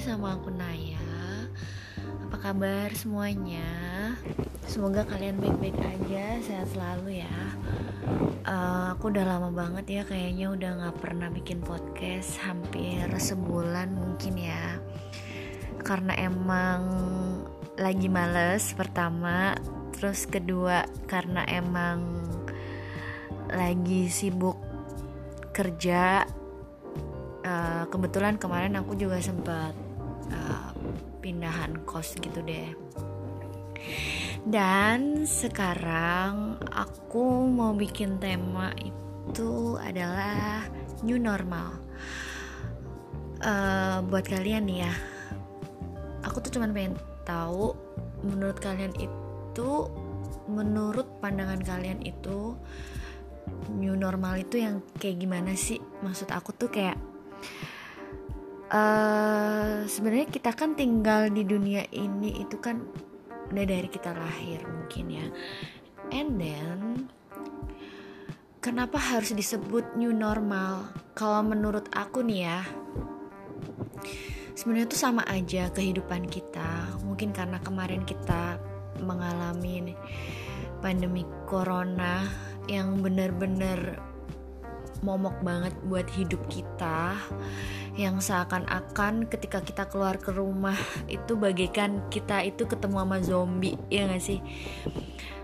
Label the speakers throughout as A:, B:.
A: sama aku Naya. Apa kabar semuanya? Semoga kalian baik-baik aja, sehat selalu ya. Uh, Aku udah lama banget ya kayaknya udah gak pernah bikin podcast Hampir sebulan mungkin ya. Karena emang lagi males pertama Terus kedua karena emang lagi sibuk kerja. Uh, kebetulan kemarin aku juga sempat pindahan kos gitu deh. Dan sekarang aku mau bikin tema itu adalah new normal. Uh, buat kalian nih ya aku tuh cuman pengen tahu menurut kalian itu menurut pandangan kalian itu new normal itu yang kayak gimana sih? Maksud aku tuh kayak uh, sebenarnya kita kan tinggal di dunia ini itu kan udah dari kita lahir mungkin ya. And then kenapa harus disebut new normal? Kalau menurut aku nih ya sebenarnya itu sama aja kehidupan kita. Mungkin karena kemarin kita mengalami pandemi corona yang bener-bener momok banget buat hidup kita yang seakan-akan ketika kita keluar ke rumah itu bagaikan kita itu ketemu sama zombie ya gak sih?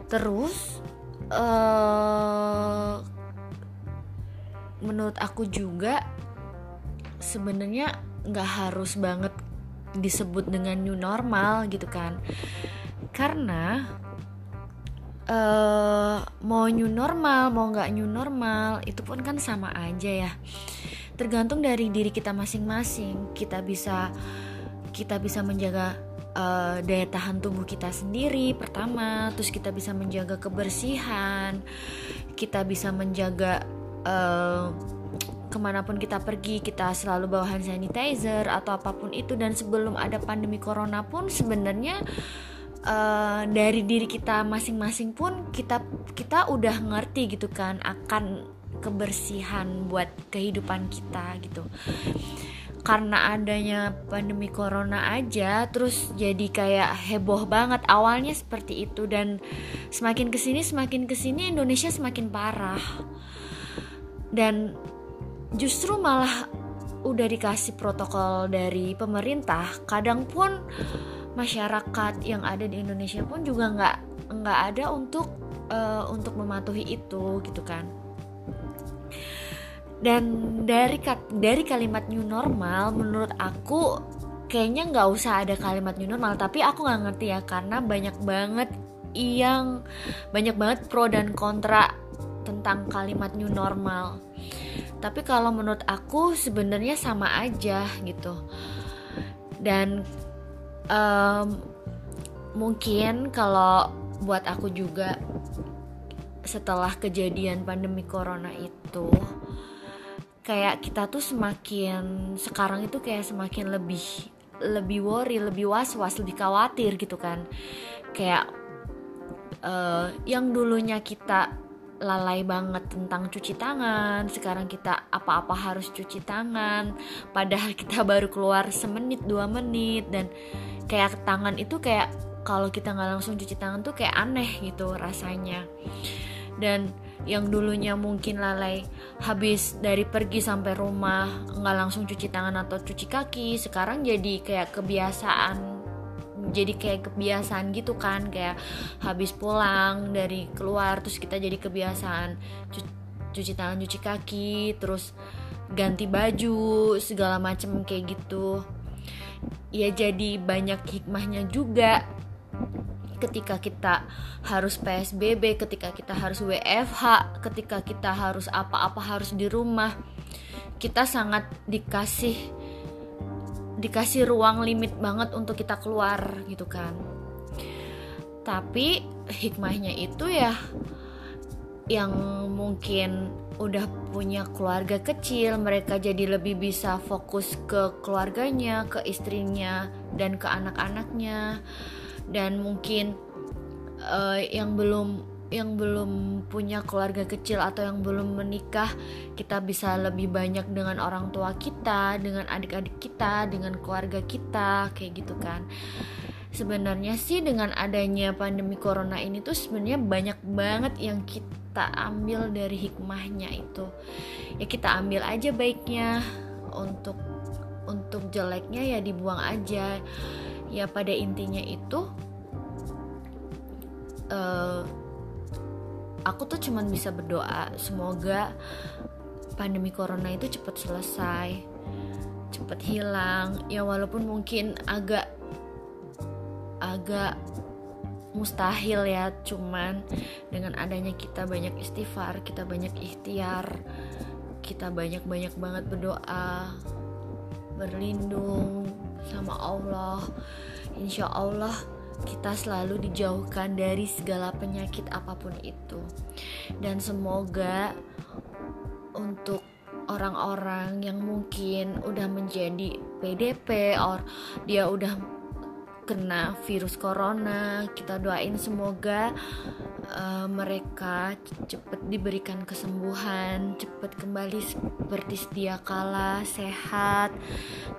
A: Terus uh, menurut aku juga sebenarnya nggak harus banget disebut dengan new normal gitu kan. Karena uh, mau new normal mau nggak new normal itu pun kan sama aja ya. Tergantung dari diri kita masing-masing. Kita bisa kita bisa menjaga uh, daya tahan tubuh kita sendiri pertama. Terus kita bisa menjaga kebersihan. Kita bisa menjaga uh, ke mana pun kita pergi kita selalu bawa hand sanitizer atau apa pun itu. Dan sebelum ada pandemi corona pun sebenarnya dari diri kita masing-masing pun kita kita udah ngerti gitu kan akan kebersihan buat kehidupan kita gitu. Karena adanya pandemi corona aja terus jadi kayak heboh banget awalnya seperti itu. Dan semakin ke sini semakin ke sini Indonesia semakin parah. Dan justru malah udah dikasih protokol dari pemerintah kadang pun masyarakat yang ada di Indonesia pun juga nggak nggak ada untuk uh, untuk mematuhi itu gitu kan. Dan dari dari kalimat new normal menurut aku kayaknya nggak usah ada kalimat new normal tapi aku nggak ngerti ya karena banyak banget yang banyak banget pro dan kontra tentang kalimat new normal. Tapi kalau menurut aku sebenarnya sama aja gitu. Dan um, mungkin kalau buat aku juga setelah kejadian pandemi corona itu kayak kita tuh semakin sekarang itu kayak semakin lebih lebih worry, lebih was-was, lebih khawatir gitu kan. Kayak uh, yang dulunya kita lalai banget tentang cuci tangan, sekarang kita apa-apa harus cuci tangan, padahal kita baru keluar semenit dua menit dan kayak tangan itu kayak kalau kita nggak langsung cuci tangan tuh kayak aneh gitu rasanya. Dan yang dulunya mungkin lalai habis dari pergi sampai rumah nggak langsung cuci tangan atau cuci kaki sekarang jadi kayak kebiasaan jadi kayak kebiasaan gitu kan kayak habis pulang dari keluar terus kita jadi kebiasaan cuci, cuci tangan cuci kaki terus ganti baju segala macem kayak gitu ya jadi banyak hikmahnya juga ketika kita harus PSBB, ketika kita harus WFH, ketika kita harus apa-apa harus di rumah, kita sangat dikasih dikasih ruang limit banget untuk kita keluar gitu kan. Tapi hikmahnya itu ya yang mungkin udah punya keluarga kecil, mereka jadi lebih bisa fokus ke keluarganya, ke istrinya, dan ke anak-anaknya. Dan mungkin uh, yang belum yang belum punya keluarga kecil atau yang belum menikah kita bisa lebih banyak dengan orang tua kita dengan adik-adik kita dengan keluarga kita kayak gitu kan sebenarnya sih dengan adanya pandemi corona ini tuh sebenarnya banyak banget yang kita ambil dari hikmahnya itu. Ya kita ambil aja baiknya. Untuk untuk jeleknya ya dibuang aja. Ya pada intinya itu uh, aku tuh cuman bisa berdoa semoga pandemi corona itu cepat selesai cepat hilang. Ya walaupun mungkin agak agak mustahil ya cuman dengan adanya kita banyak istighfar kita banyak ikhtiar kita banyak-banyak banget berdoa berlindung sama Allah insya Allah kita selalu dijauhkan dari segala penyakit apa pun itu. Dan semoga untuk orang-orang yang mungkin udah menjadi PDP or dia udah kena virus corona kita doain semoga uh, mereka cepat diberikan kesembuhan cepat kembali seperti sedia kala sehat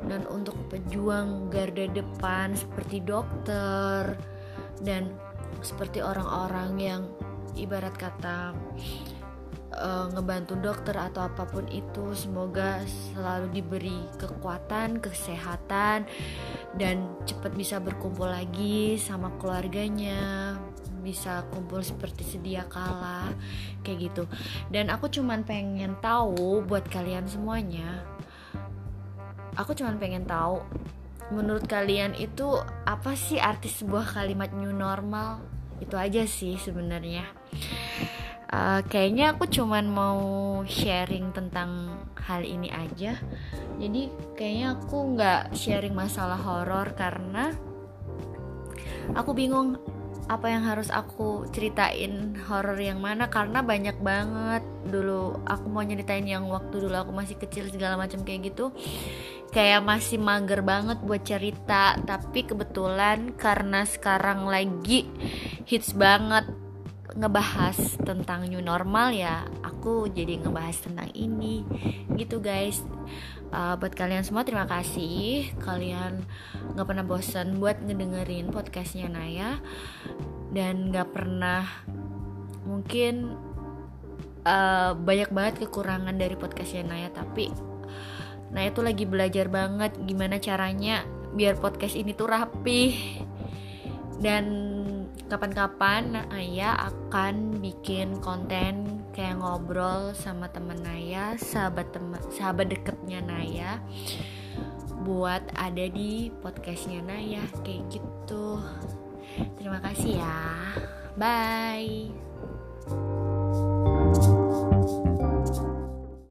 A: dan untuk pejuang garda depan seperti dokter dan seperti orang-orang yang ibarat kata uh, ngebantu dokter atau apa pun itu semoga selalu diberi kekuatan kesehatan dan cepat bisa berkumpul lagi sama keluarganya bisa kumpul seperti sedia kala kayak gitu. Dan aku cuman pengen tahu buat kalian semuanya aku cuman pengen tahu menurut kalian itu apa sih arti sebuah kalimat new normal? Itu aja sih sebenarnya uh, kayaknya aku cuman mau sharing tentang hal ini aja. Jadi kayaknya aku nggak sharing masalah horor karena aku bingung apa yang harus aku ceritain horor yang mana. Karena banyak banget. Dulu aku mau nyeritain yang waktu dulu aku masih kecil segala macam kayak gitu. Kayak masih mager banget buat cerita. Tapi kebetulan karena sekarang lagi hits banget ngebahas tentang new normal ya aku jadi ngebahas tentang ini. Gitu guys. Uh, buat kalian semua terima kasih. Kalian nggak pernah bosan buat ngedengerin podcastnya Naya. Dan nggak pernah mungkin uh, banyak banget kekurangan dari podcastnya Naya. Tapi Naya tuh lagi belajar banget gimana caranya biar podcast ini tuh rapih. Dan kapan-kapan Naya akan bikin konten kayak ngobrol sama temen Naya sahabat temen sahabat deketnya Naya buat ada di podcastnya Naya kayak gitu. Terima kasih ya. Bye